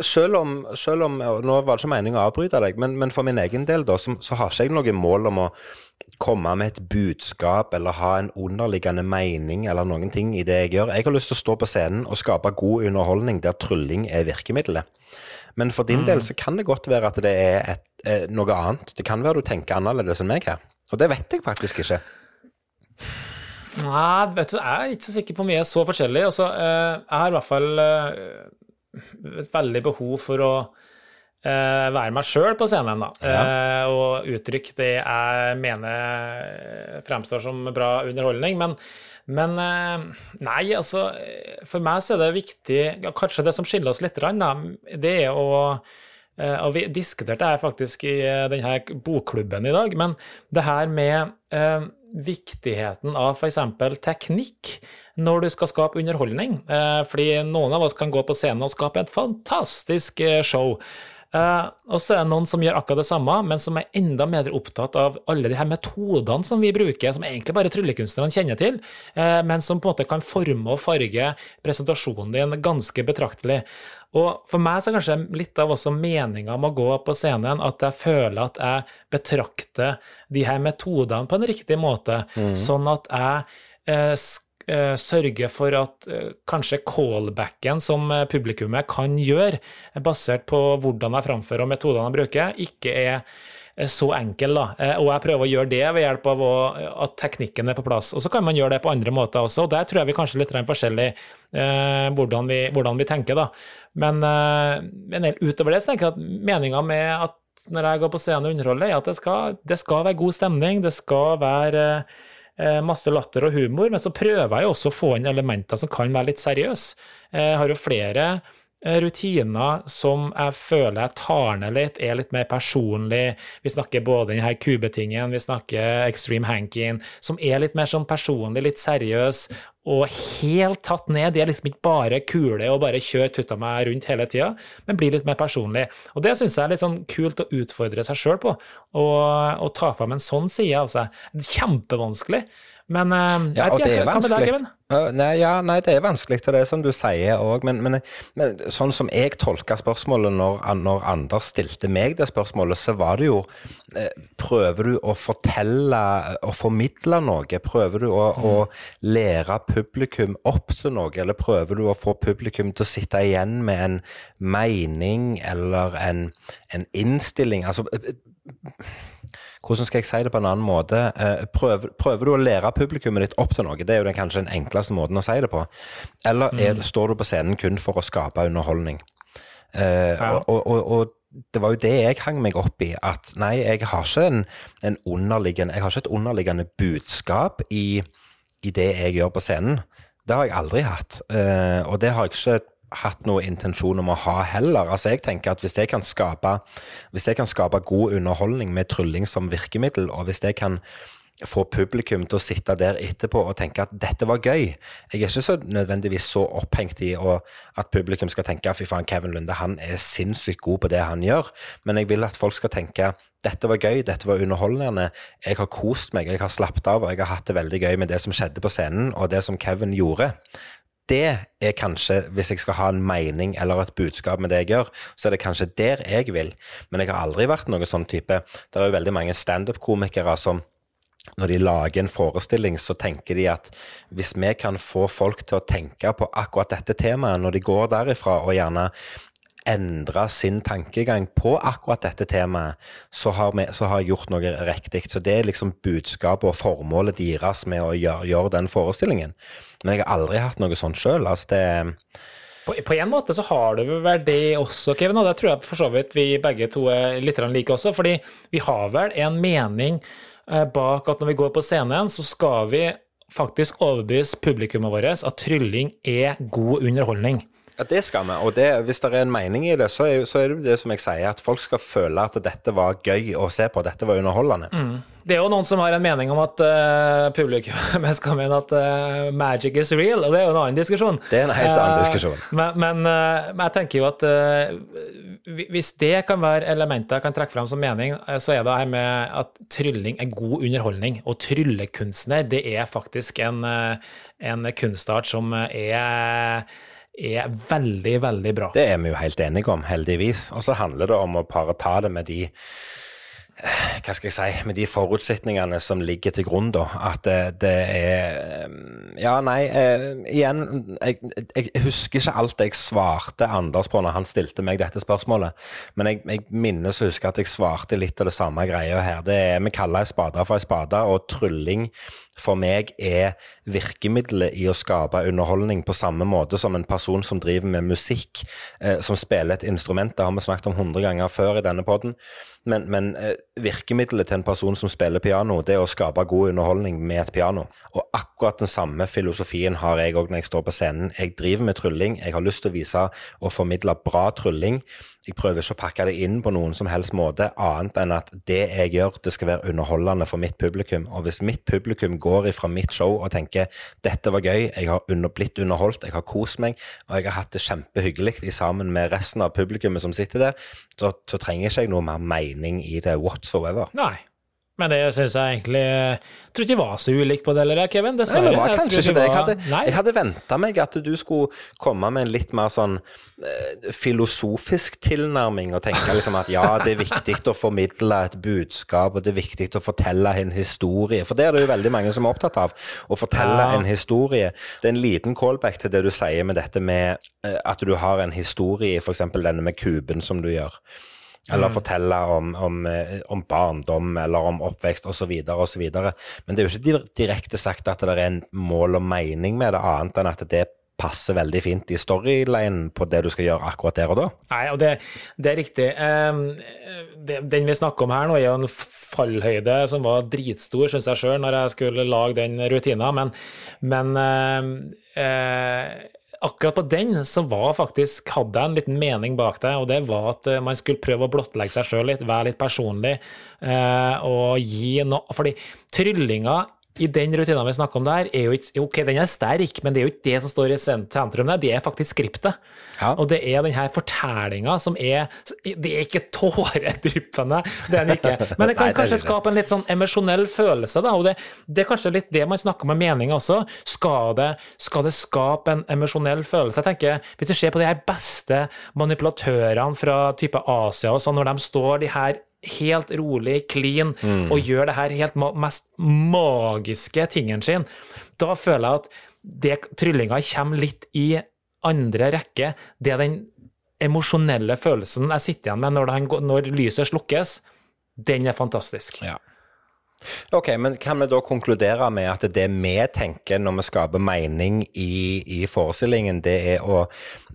selv om, selv om Nå var det ikke meningen å avbryte deg, men, men for min egen del da, så, så, har ikke jeg noe mål om å komme med et budskap eller ha en underliggende mening eller noen ting i det jeg gjør. Jeg har lyst til å stå på scenen og skape god underholdning der trylling er virkemiddelet. Men for din mm. del så kan det godt være at det er et, eh, noe annet. Det kan være du tenker annerledes enn meg her. Og det vet jeg faktisk ikke. Nei, vet du, jeg er ikke så sikker på mye så forskjellig. Altså, eh, jeg har i hvert fall eh, et veldig behov for å være meg sjøl på scenen, da. Ja. Og uttrykke det jeg mener fremstår som bra underholdning. Men, men nei, altså For meg så er det viktig Kanskje det som skiller oss litt, da, det er å Eh, og vi diskuterte det faktisk i eh, denne bokklubben i dag, men det her med eh, viktigheten av f.eks. teknikk når du skal skape underholdning. Eh, fordi noen av oss kan gå på scenen og skape et fantastisk eh, show. Uh, og så er det noen som gjør akkurat det samme, men som er enda mer opptatt av alle de her metodene som vi bruker, som egentlig bare tryllekunstnerne kjenner til, uh, men som på en måte kan forme og farge presentasjonen din ganske betraktelig. Og for meg så er kanskje litt av også meninga med å gå på scenen at jeg føler at jeg betrakter de her metodene på en riktig måte, mm. sånn at jeg uh, sørge for at uh, kanskje callbacken som uh, publikummet kan gjøre, basert på hvordan jeg framfører og metodene jeg bruker, ikke er så enkel. da, Og jeg prøver å gjøre det ved hjelp av at teknikken er på plass. Og så kan man gjøre det på andre måter også, og der tror jeg vi kanskje litt forskjellig hvordan vi, hvordan, vi, tenker. da. Men, men utover det så tenker jeg at meninga med at når jeg går på scenen og underholder, er at det skal, det skal være god stemning, det skal være Eh, masse latter og humor, men så prøver jeg også å få inn elementer som kan være litt seriøse. Jeg har jo flere eh, rutiner som jeg føler jeg tar ned litt, er litt mer personlig. Vi snakker både denne kubetingen, vi snakker Extreme Hankin, som er litt mer sånn personlig, litt seriøs, og helt tatt ned. De er liksom ikke bare kule og bare kjør tutta meg rundt hele tida, men blir litt mer personlig. Og det syns jeg er litt sånn kult å utfordre seg sjøl på, å ta fram en sånn side av seg. Kjempevanskelig. Men uh, ja, og det er vanskelig. Nei, ja, nei, det er vanskelig, til det som du sier òg. Men, men, men, sånn som jeg tolka spørsmålet når, når, Anders stilte meg det spørsmålet, så var det jo eh, Prøver du å fortelle og formidle noe? Prøver du å, mm. å, lære publikum opp til noe? Eller prøver du å få publikum til å sitte igjen med en mening eller en, en innstilling? Altså hvordan skal jeg si det på en annen måte? Eh, prøver, prøver du å lære publikummet ditt opp til noe? Det er jo den, kanskje den enkleste måten å si det på. Eller er, mm. står du på scenen kun for å skape underholdning? Uh, ja. og, og, og, det var jo det jeg hang meg opp i. At nei, jeg har ikke, en, en underliggende, jeg har ikke et underliggende budskap i, i, det jeg gjør på scenen. Det har jeg aldri hatt. Uh, og det har jeg ikke hatt noe intensjon om å ha heller. Altså jeg tenker at Hvis jeg kan skape, hvis jeg kan skape god underholdning med trylling som virkemiddel, og hvis jeg kan få publikum til å sitte der etterpå og tenke at dette var gøy. Jeg er ikke så nødvendigvis så opphengt i at publikum skal tenke fy faen, Kevin Lunde han er sinnssykt god på det han gjør. Men jeg vil at folk skal tenke dette var gøy, dette var underholdende. Jeg har kost meg, jeg har slappet av og jeg har hatt det veldig gøy med det som skjedde på scenen og det som Kevin gjorde det er kanskje, hvis jeg skal ha en mening eller et budskap med det jeg gjør, så er det kanskje der jeg vil. Men jeg har aldri vært noen sånn type Det er jo veldig mange standup-komikere som når de lager en forestilling, så tenker de at hvis vi kan få folk til å tenke på akkurat dette temaet når de går derifra, og gjerne endre sin tankegang på akkurat dette temaet, så har, vi, så har jeg gjort noe riktig. Så det er liksom budskapet og formålet deres med å gjøre, gjøre, den forestillingen. Men jeg har aldri hatt noe sånt sjøl. Altså det på, på, en måte så har du vel det også, Kevin, og det tror jeg for så vidt vi begge to er litt like også. fordi vi har vel en mening eh, bak at når vi går på scenen, så skal vi faktisk overbevise publikummet vårt at trylling er god underholdning. Ja, Det skal vi. Og det, hvis det er en mening i det, så er, så er, det det som jeg sier, at folk skal føle at dette var gøy å se på. Dette var underholdende. Mm. Det er jo noen som har en mening om at uh, publikum [laughs] skal mene at uh, magic is real, og det er jo en annen diskusjon. Det er en helt annen uh, diskusjon. Men, men, men, jeg tenker jo at hvis det kan være elementer jeg kan trekke fram som mening, så er det her med at trylling er god underholdning. Og tryllekunstner, det er faktisk en, en kunstart som er er veldig, veldig bra. Det er vi jo helt enige om, heldigvis. Og så handler det om å bare ta det med de hva skal jeg si, med de forutsetningene som ligger til grunn, da. At det, det er Ja, nei, eh, igjen jeg, jeg, husker ikke alt jeg svarte Anders på når han stilte meg dette spørsmålet. Men jeg, jeg minnes å huske at jeg svarte litt av det samme greia her. Det er, Vi kaller ei spade for ei spade, og trylling for meg er virkemidlet i å skape underholdning på samme måte som en person som driver med musikk, eh, som spiller et instrument. Det har vi snakket om hundre ganger før i denne poden. Men, men eh, virkemidlet til en person som spiller piano, det er å skape god underholdning med et piano. Og akkurat den samme filosofien har jeg òg når jeg står på scenen. Jeg driver med trylling. Jeg har lyst til å vise og formidle bra trylling. Jeg prøver ikke å pakke det inn på noen som helst måte, annet enn at det jeg gjør, det skal være underholdende for mitt publikum. Og hvis mitt publikum går ifra mitt show og tenker dette var gøy, jeg har under, blitt underholdt, jeg har kost meg, og jeg har hatt det kjempehyggelig sammen med resten av publikummet som sitter der, så, så trenger ikke noe mer mening i det whatsoever. Nei. Men det syns jeg egentlig Jeg tror ikke vi var så ulike på det, eller Kevin? Dessverre. Nei, det var kanskje ikke det. Jeg hadde, Nei. jeg hadde venta meg at du skulle komme med en litt mer sånn eh, filosofisk tilnærming og tenke liksom at ja, det er viktig å formidle et budskap, og det er viktig å fortelle en historie. For det er det jo veldig mange som er opptatt av. Å fortelle Ja. en historie. Det er en liten callback til det du sier med dette med eh, at du har en historie, f.eks. denne med kuben som du gjør. Eller Mm. fortelle om, om, eh, om barndom eller om oppvekst osv. osv. Men det er jo ikke direkte sagt at det er en mål og mening med det, annet enn at det passer veldig fint i storylinen på det du skal gjøre akkurat der og da. Nei, og det, det er riktig. Det, den vi snakker om her nå, er jo en fallhøyde som var dritstor, syns jeg sjøl, når jeg skulle lage den rutina, men, men eh, akkurat på den så var faktisk, hadde jeg en liten mening bak det, og det var at eh, man skulle prøve å blottlegge seg sjøl litt, være litt personlig, eh, og gi noe Fordi tryllinga i den rutina vi snakker om der, er jo ikke Ok, den er sterk, men det er jo ikke det som står i sentrum der, det er faktisk skriptet. Ja. Og det er den her fortellinga som er Det er ikke tåredryppende, det er den ikke. Men det [laughs] kan Nei, kanskje det. skape en litt sånn emosjonell følelse, da. Og det, det er kanskje litt det man snakker med meninga også. Skal det, skal det skape en emosjonell følelse? Jeg tenker, Hvis du ser på de her beste manipulatørene fra type Asia og sånn, når de står de her helt rolig, clean, Mm. og gjør det her helt mest magiske tingen sin, da føler jeg at det, tryllinga kommer litt i andre rekke. Det er den emosjonelle følelsen jeg sitter igjen med når, går- når lyset slukkes. Den er fantastisk. Ja. Ok, men kan vi da konkludere med at det vi tenker når vi skaper mening i, i forestillingen, det er å,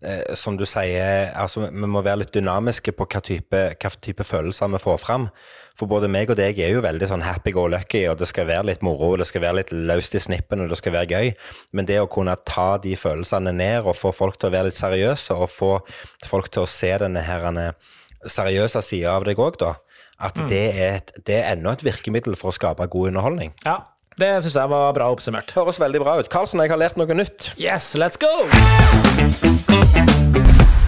eh, som du sier, altså vi må være litt dynamiske på hva type, hva type følelser vi får fram. For både meg og deg er jo veldig sånn happy go lucky, og det skal være litt moro, og det skal være litt løst i snippen, og det skal være gøy. Men det å kunne ta de følelsene ned og få folk til å være litt seriøse, og få folk til å se denne her seriøse sida av deg òg, da. At det, er et, det er enda et virkemiddel for å skape god underholdning. Ja, det syns jeg var bra oppsummert. Høres veldig bra ut. Karlsen, jeg har lært noe nytt. Yes, let's go!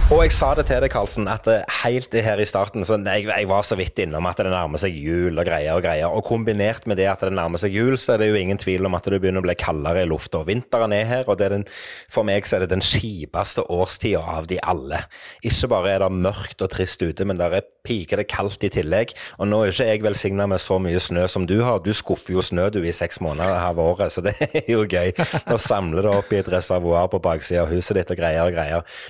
Og jeg sa det til deg, Karlsen, at helt her i starten så jeg, jeg var så vidt innom at det nærmer seg jul og greier og greier. Og kombinert med det at det nærmer seg jul, så er det jo ingen tvil om at det begynner å bli kaldere i lufta. Vinteren er her, og det er den, for meg så er det den kjipeste årstida av de alle. Ikke bare er det mørkt og trist ute, men det er pikende kaldt i tillegg. Og nå er ikke jeg velsigna med så mye snø som du har. Du skuffer jo snø du i seks måneder av året, så det er jo gøy å samle det opp i et reservoar på baksida av huset ditt og greier og greier.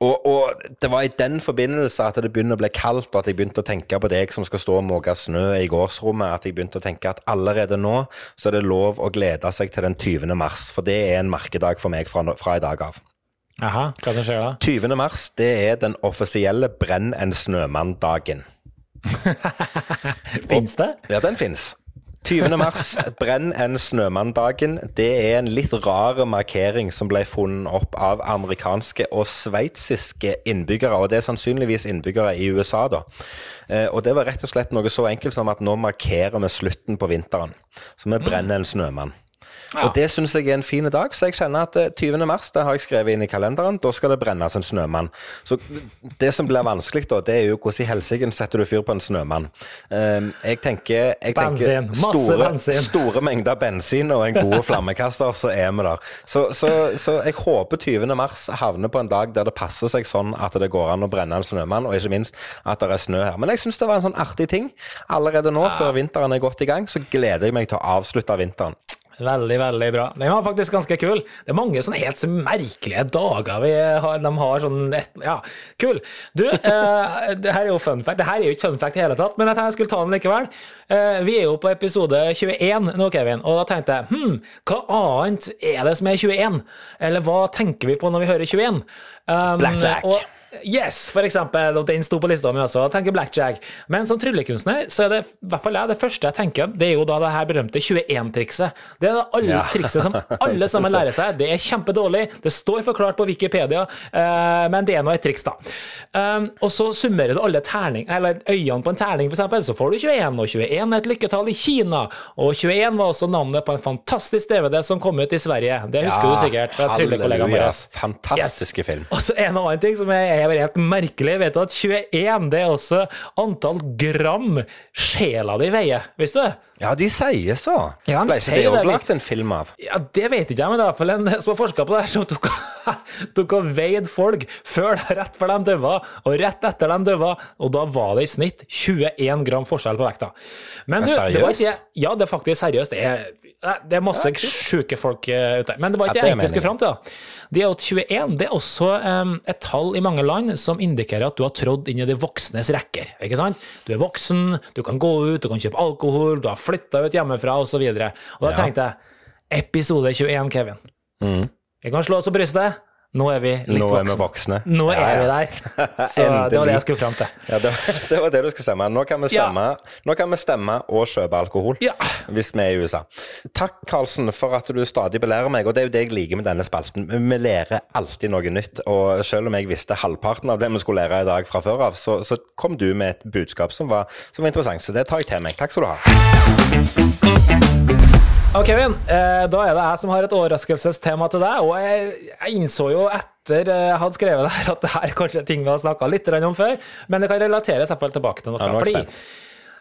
Og, og det var i den forbindelse at det begynner å bli kaldt, og at jeg begynte å tenke på deg som skal stå og måke snø i gårdsrommet, at jeg begynte å tenke at allerede nå så er det lov å glede seg til den 20. mars, for det er en merkedag for meg fra, fra i dag av. Aha, hva som skjer da? 20. mars, det er den offisielle Brenn en snømann-dagen. [laughs] Fins det? Ja, den fins. 20. mars, Brenn en snømann-dagen. Det er en litt rar markering som ble funnet opp av amerikanske og sveitsiske innbyggere. Og det er sannsynligvis innbyggere i USA, da. Eh, Og det var rett og slett noe så enkelt som at nå markerer vi slutten på vinteren. Så vi brenner en snømann. Og det syns jeg er en fin dag, så jeg kjenner at eh, 20. mars det har jeg skrevet inn i kalenderen. Da skal det brennes en snømann. Så det som blir vanskelig da, det er jo hvordan i helsike setter du fyr på en snømann. Um, jeg tenker, jeg tenker store, bensin. store mengder bensin og en god flammekaster, så er vi der. Så, så, så jeg håper 20. mars havner på en dag der det passer seg sånn at det går an å brenne en snømann, og ikke minst at det er snø her. Men jeg syns det var en sånn artig ting. Allerede nå, før vinteren er godt i gang, så gleder jeg meg til å avslutte vinteren. Veldig, veldig bra. Den var faktisk ganske kul. Det er mange sånne helt så merkelige dager vi har. De har sånn Ja, kul. Du, eh, [laughs] det her er jo fun fact. Det her er jo ikke fun fact i hele tatt, men jeg tenkte jeg skulle ta den likevel. Eh, vi er jo på episode 21 nå, Kevin, og da tenkte jeg hm, hva annet er det som er 21? Eller hva tenker vi på når vi hører 21? Um, Blackjack. og- Yes, for eksempel. Og den sto på lista mi også. Jeg tenker blackjack. Men som tryllekunstner, så er det i hvert fall jeg, det første jeg tenker, det er jo da det her berømte 21-trikset. Det er det alle Ja. trikset som alle sammen lærer seg. Det er kjempedårlig. Det står forklart på Wikipedia, eh, men det er nå et triks, da. Um, og så summerer du alle terning, eller øynene på en terning, eksempel, så får du 21. Og 21 er et lykketall i Kina. Og 21 var også navnet på en fantastisk DVD som kom ut i Sverige. Det husker du sikkert fra tryllekollegaen vår. Fantastiske film. Og så en annen ting som er er helt merkelig. Vet du at 21 det er også antall gram sjela di veier. Visste du? Ja, de sier så. Ja, de Ble ikke sier det det. òg lagt en film av? Ja, Det vet ikke jeg, men det er i hvert fall en [laughs] som har forska på det her, som tok, [laughs] tok og veide folk før, rett før de døde, og rett etter de døde. Og da var det i snitt 21 gram forskjell på vekta. Men du, seriøst? det var ikke Ja, det er faktisk seriøst. Det er, det er masse sjuke folk eh, ute. Men det var ikke det jeg egentlig skulle fram til. da. Det er jo 21 det er også et tall i mange land som indikerer at du har trådd inn i de voksnes rekker. ikke sant? Du er voksen, du kan gå ut, du kan kjøpe alkohol, du har flytta ut hjemmefra osv. Og, så og da tenkte jeg episode 21, Kevin. Vi kan slå oss på brystet. Nå er vi litt Nå er vi voksne. voksne. Nå Ja, er vi der. [laughs] Så det var det jeg skulle fram til. Ja, det, det var det du skulle stemme. Nå kan vi stemme, ja. kan vi stemme og kjøpe alkohol Ja. hvis vi er i USA. Takk, Karlsen, for at du stadig belærer meg, og det er jo det jeg liker med denne spalten. Vi lærer alltid noe nytt, og selv om jeg visste halvparten av det vi skulle lære i dag fra før av, så, så kom du med et budskap som var, som var interessant, så det tar jeg til meg. Takk skal du ha. Og Kevin, eh, da er det jeg som har et overraskelsestema til deg. Og jeg, innså jo etter eh, jeg hadde skrevet det her, at det her er kanskje ting vi har snakka litt om før, men det kan relateres iallfall tilbake til noe. Ja, er fordi,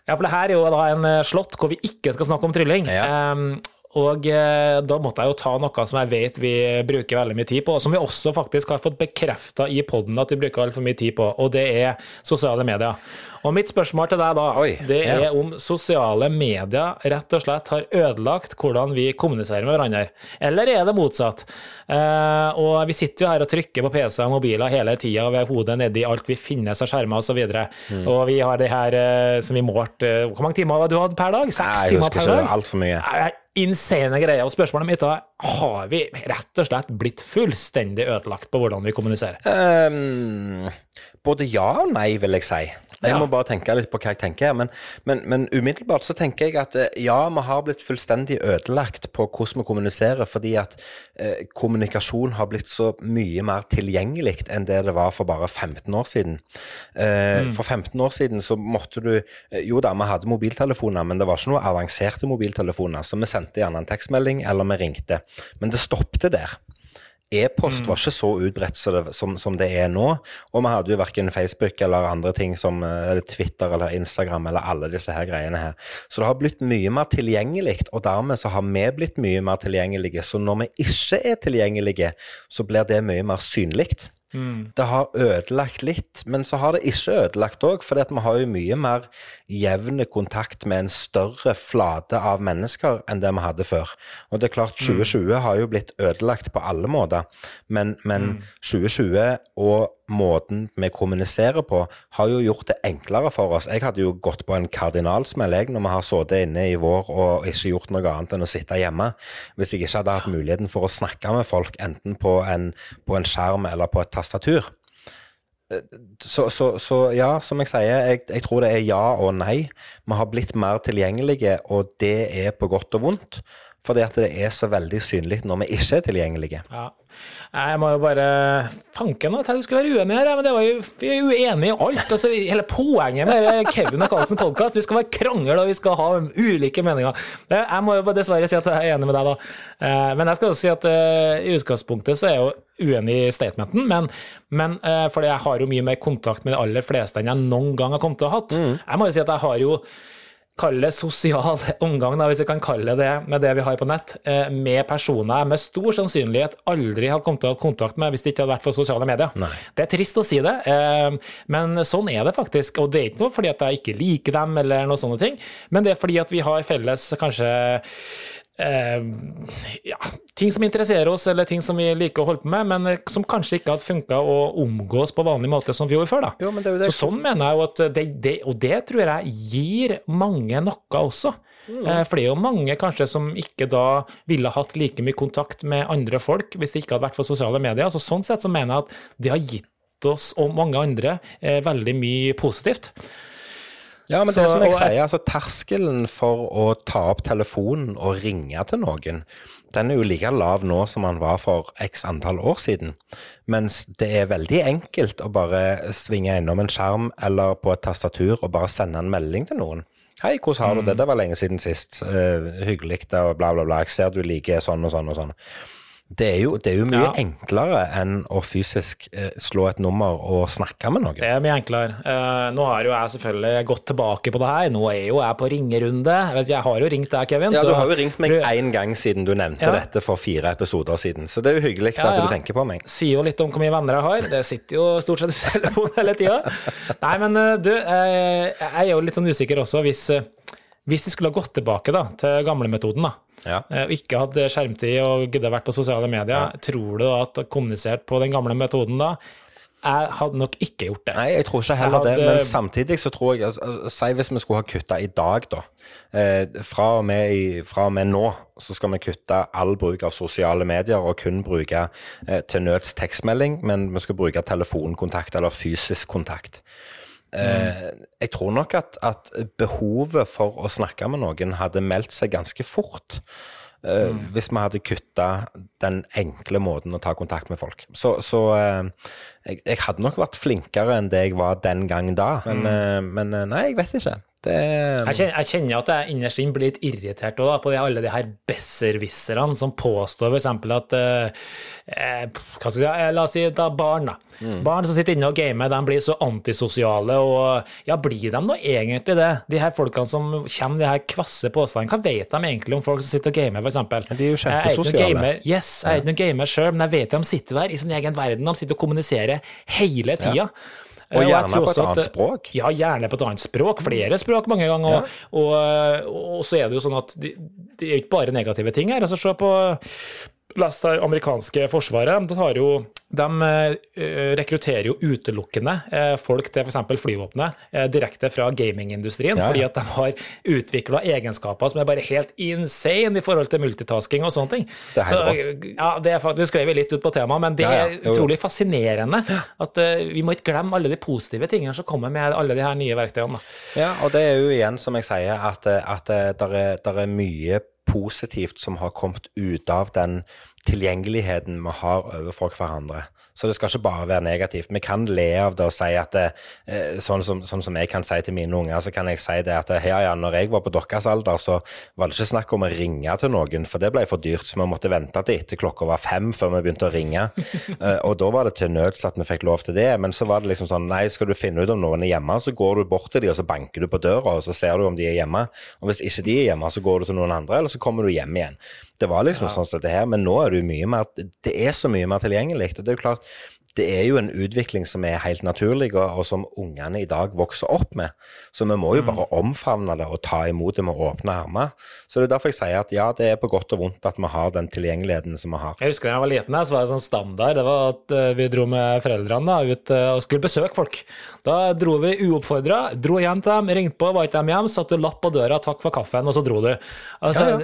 ja, for det her er jo da en eh, slott hvor vi ikke skal snakke om trylling. Ja. Em, og eh, da måtte jeg jo ta noe som jeg vet vi bruker veldig mye tid på, og som vi også faktisk har fått bekrefta i poden at vi bruker altfor mye tid på, og det er sosiale medier. Og mitt spørsmål til deg da, Oi, det ja. er om sosiale medier rett og slett har ødelagt hvordan vi kommuniserer med hverandre. Eller er det motsatt? Eh, og vi sitter jo her og trykker på PC og mobiler hele tida ved hodet nedi alt vi finner av skjermer osv. Og, Mm. og vi har det her eh, som vi målte Hvor mange timer har du hatt per dag? Seks Nei, jeg timer husker per ikke dag? altfor mye. Det er Insane greier. Og spørsmålet mitt er har vi rett og slett blitt fullstendig ødelagt på hvordan vi kommuniserer. Um, både ja og nei, vil jeg si. Jeg må bare tenke litt på hva jeg tenker her. Men, men, men umiddelbart så tenker jeg at eh, ja, vi har blitt fullstendig ødelagt på hvordan vi kommuniserer, fordi at eh, kommunikasjon har blitt så mye mer tilgjengelig enn det det var for bare 15 år siden. Eh, For 15 år siden så måtte du eh, Jo da, vi hadde mobiltelefoner, men det var ikke noe avanserte mobiltelefoner, så vi sendte gjerne en tekstmelding, eller vi ringte. Men det stoppet der. E-post var ikke så utbredt som, som det er nå. Og vi hadde jo verken Facebook eller andre ting som eh, eller Twitter eller Instagram eller alle disse her greiene her. Så det har blitt mye mer tilgjengelig, og dermed så har vi blitt mye mer tilgjengelige. Så når vi ikke er tilgjengelige, så blir det mye mer synlig. Det har ødelagt litt, men så har det ikke ødelagt òg, for vi har jo mye mer jevne kontakt med en større flate av mennesker enn det vi hadde før. Og det er klart, 2020 har jo blitt ødelagt på alle måter, men, men 2020 og måten vi kommuniserer på, har jo gjort det enklere for oss. Jeg hadde jo gått på en kardinalsmell når vi har sittet inne i vår og ikke gjort noe annet enn å sitte hjemme, hvis jeg ikke hadde hatt muligheten for å snakke med folk enten på en, på en skjerm eller på et tastatur. Så, så, så ja, som jeg sier, jeg, jeg tror det er ja og nei. Vi har blitt mer tilgjengelige, og det er på godt og vondt. Fordi at det er så veldig synlig når vi ikke er tilgjengelige. Ja. Jeg må jo bare Fanken at du skulle være uenig her, men det var jo, vi er jo uenige i alt. Altså, hele poenget med Kevin og Karlsen podkast, vi skal være krangel og vi skal ha ulike meninger. Jeg må jo dessverre si at jeg er enig med deg, da. Eh, men jeg skal også si at eh, i utgangspunktet så er jeg jo uenig i statementen, men, men eh, fordi jeg har jo mye mer kontakt med de aller fleste enn jeg noen gang har kommet til å ha hatt. Mm. Jeg må jo si at jeg har jo kalle det sosial omgang, da, hvis vi kan kalle det med det vi har på nett, eh, med personer jeg med stor sannsynlighet aldri hadde kommet til å ha kontakt med hvis det ikke hadde vært for sosiale medier. Nei. Det er trist å si det, eh, men sånn er det faktisk. Og det er ikke noe fordi at jeg ikke liker dem, eller noen sånne ting, men det er fordi at vi har felles kanskje eh, ja, ting som interesserer oss, eller ting som vi liker å holde på med, men eh, som kanskje ikke hadde funka å omgås på vanlig måte som vi gjorde før. da. Jo, det det. Så sånn mener jeg jo at det, det, og det tror jeg gir mange noe også. Eh, For det er jo mange kanskje som ikke da ville hatt like mye kontakt med andre folk hvis det ikke hadde vært for sosiale medier. Så sånn sett så mener jeg at det har gitt oss og mange andre eh, veldig mye positivt. Ja, men Så- det som jeg sier, altså terskelen for å ta opp telefonen og ringe til noen, den er jo like lav nå som den var for x antall år siden. Mens det er veldig enkelt å bare svinge innom en skjerm eller på et tastatur og bare sende en melding til noen. Hei, hvordan har du det? Det var lenge siden sist. Uh, hyggelig og bla, bla, bla. Jeg ser du liker sånn og sånn og sånn. Det er jo, det er jo mye Ja. enklere enn å fysisk eh, slå et nummer og snakke med noen. Det er mye enklere. Uh, nå har jo jeg selvfølgelig gått tilbake på det her. Nå er jo jeg på ringerunde. Jeg, vet, jeg har jo ringt deg, Kevin. Ja, så- du har jo ringt meg én gang siden du nevnte Ja. dette for fire episoder siden, så det er jo hyggelig Ja, at du tenker på meg. sier jo litt om hvor mye venner jeg har. Det sitter jo stort sett i [laughs] telefonen hele tida. Nei, men uh, du, eh, jeg er jo litt sånn usikker også hvis uh, hvis vi skulle ha gått tilbake da, til gamlemetoden, da, Ja. eh, og ikke hatt skjermtid og gidda vært på sosiale medier, tror du da at kommunisert på den gamle metoden da? Jeg hadde nok ikke gjort det. Nei, jeg tror ikke heller hadde... det, men samtidig så tror jeg altså, altså, Si hvis vi skulle ha kutta i dag, da. Eh, fra, og med i, fra og med nå så skal vi kutte all bruk av sosiale medier og kun bruke eh, til nøds tekstmelding, men vi skal bruke telefonkontakt eller fysisk kontakt. Eh, jeg tror nok at, at behovet for å snakke med noen hadde meldt seg ganske fort. Mm. Hvis vi hadde kutta den enkle måten å ta kontakt med folk. Så, så eh, jeg, jeg hadde nok vært flinkere enn det jeg var den gang da. Men, eh, men eh, nei, jeg vet ikke. Det Jeg kjenner, jeg kjenner at jeg innerst inne blir litt irritert også, da, på de, alle de her besserwisserne som påstår f.eks. at eh, eh, hva skal jeg si, La oss si da barn, da. Barn som sitter inne og gamer, de blir så antisosiale. og Ja, blir de nå egentlig det? De her folkene som kommer med de her kvasse påstandene, hva vet de egentlig om folk som sitter og gamer, f.eks.? De er jo Jeg er ikke noen kjempesosiale. gamer, yes, jeg er ikke noen gamer sjøl, men jeg vet de sitter der i sin egen verden. De sitter og kommuniserer hele tida. Og gjerne og på et annet at- språk. Ja, gjerne på et annet språk. Flere språk mange ganger. Og, og, og så er det jo sånn at det, det er jo ikke bare negative ting her. Altså, se på Les det amerikanske forsvaret. De, har jo, de eh, rekrutterer jo utelukkende eh, folk til f.eks. flyvåpenet eh, direkte fra gamingindustrien, Ja, fordi at de har utvikla egenskaper som er bare helt insane i forhold til multitasking og sånne ting. Det Så, ja, det er, vi skrev litt ut på temaet, men det Ja, ja. er utrolig fascinerende at uh, vi må ikke glemme alle de positive tingene som kommer med alle de her nye verktøyene. Ja, og det er jo igjen, som jeg sier, at, at det er, der er mye positivt som har kommet ut av den tilgjengeligheten vi har overfor hverandre. Så det skal ikke bare være negativt. Vi kan le av det og si at det, eh, sånn, som, sånn som jeg kan si til mine unger, så kan jeg si det at ja, ja, når jeg var på deres alder, så var det ikke snakk om å ringe til noen, for det ble for dyrt, så vi måtte vente til etter klokka var fem før vi begynte å ringe. [laughs] Eh, og da var det til nøds at vi fikk lov til det, men så var det liksom sånn, nei, skal du finne ut om noen er hjemme, så går du bort til dem, og så banker du på døra, og så ser du om de er hjemme. Og hvis ikke de er hjemme, så går du til noen andre, eller så kommer du hjem igjen. Det var liksom sånn som dette her, men nå er det jo mye mer Det er så mye mer tilgjengelig. Og det er jo klart, det er jo en utvikling som er helt naturlig, og, som ungene i dag vokser opp med. Så vi må jo bare omfavne det og ta imot det med åpne armer. Så det er derfor jeg sier at ja, det er på godt og vondt at vi har den tilgjengeligheten som vi har. Jeg husker da jeg var liten, her, så var det sånn standard. Det var at eh, vi dro med foreldrene da, ut eh, og skulle besøke folk. Da dro vi uoppfordra, dro hjem til dem, ringte på, var ikke dem hjemme, satte lapp på døra, takk for kaffen, og så dro du. Altså,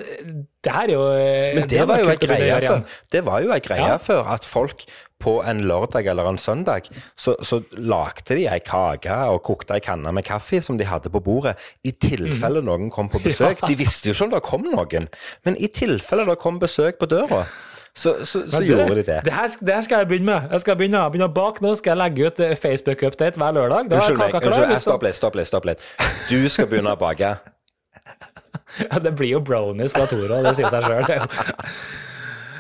Det her er jo eh, Men det, var jo ei greie før. Det var jo ei greie Ja. før at folk på en lørdag eller en søndag, så, så lagde de ei kake og kokte ei kanne med kaffe som de hadde på bordet, i tilfelle mm. noen kom på [laughs] besøk. De visste jo ikke om det kom noen, men i tilfelle det kom besøk på døra, så, så, så det, gjorde de det. Det her, det her skal jeg begynne med. Jeg skal begynne, begynne å bake nå. Skal jeg legge ut eh, Facebook-update hver lørdag. Da Unnskyld meg, unnskyld, stopp litt, stopp litt. stopp litt. Du skal begynne å bake. Ja, det blir jo brownies fra Toro, det sier seg sjøl.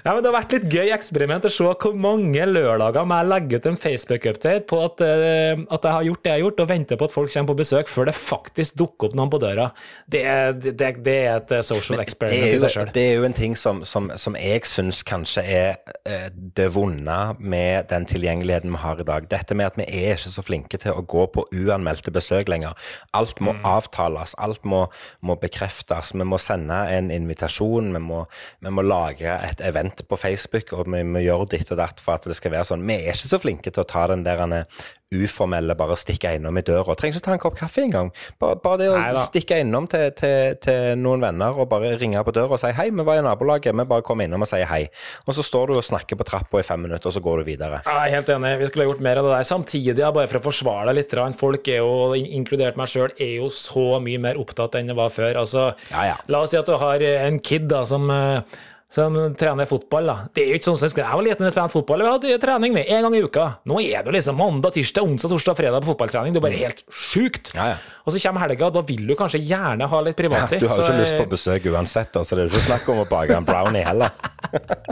Ja, men Det har vært litt gøy eksperiment å se hvor mange lørdager må jeg legge ut en Facebook-update på at, eh, at jeg har gjort det jeg har gjort, og venter på at folk kommer på besøk før det faktisk dukker opp noen på døra. Det, det, det er et eh, social experiment jo, i seg sjøl. det er jo en ting som, som, som jeg syns kanskje er eh, det vonde med den tilgjengeligheten vi har i dag. Dette med at vi er ikke så flinke til å gå på uanmeldte besøk lenger. Alt må avtales, alt må, må bekreftes. Vi må sende en invitasjon, vi må, vi må lage et event på Facebook, og vi vi gjør ditt og datt for at det skal være sånn. Vi er ikke så flinke til å ta den der uformelle, bare stikke innom i døra. Trenger ikke ta en kopp kaffe engang. Bare, bare det å Neida. stikke innom til, til, til noen venner og bare ringe på døra og si hei, vi var i nabolaget, vi bare kommer innom og sier hei. Og så står du og snakker på trappa i fem minutter, og så går du videre. Jeg er helt enig, vi skulle ha gjort mer av det der. Samtidig, bare for å forsvare deg litt, folk er jo, inkludert meg sjøl, er jo så mye mer opptatt enn det var før. Altså, Ja, ja. La oss si at du har en kid da, som, eh, som trener fotball. da. Det er jo ikke sånn som jeg var liten da jeg spilte fotball. Vi hadde trening med en gang i uka. Nå er det jo liksom mandag, tirsdag, onsdag, torsdag, fredag på fotballtrening. Det er bare helt sjukt. Ja, ja. Og så kommer helga, da vil du kanskje gjerne ha litt Ja, du har jo så, ikke lyst på eh, besøk uansett, så det er jo ikke snakk om å bake en brownie heller.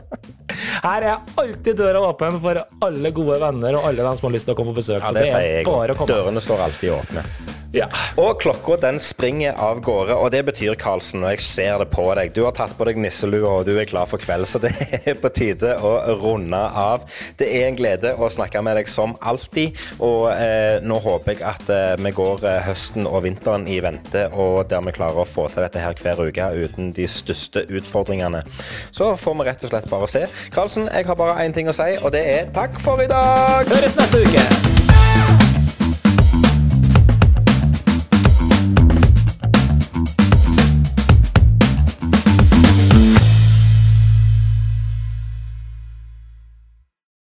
[laughs] Her er alltid døra åpen for alle gode venner og alle dem som har lyst til å komme på besøk. Ja, så det det er bare å komme. Dørene står alltid åpne. Ja. Og klokka den springer av gårde, og det betyr, Karlsen, og jeg ser det på deg, du har tatt på deg nisselua og du er klar for kveld, så det er på tide å runde av. Det er en glede å snakke med deg som alltid, og eh, nå håper jeg at eh, vi går eh, høsten og vinteren i vente, og der vi klarer å få til dette her hver uke uten de største utfordringene. Så får vi rett og slett bare se. Karlsen, jeg har bare én ting å si, og det er takk for i dag! Høres neste uke!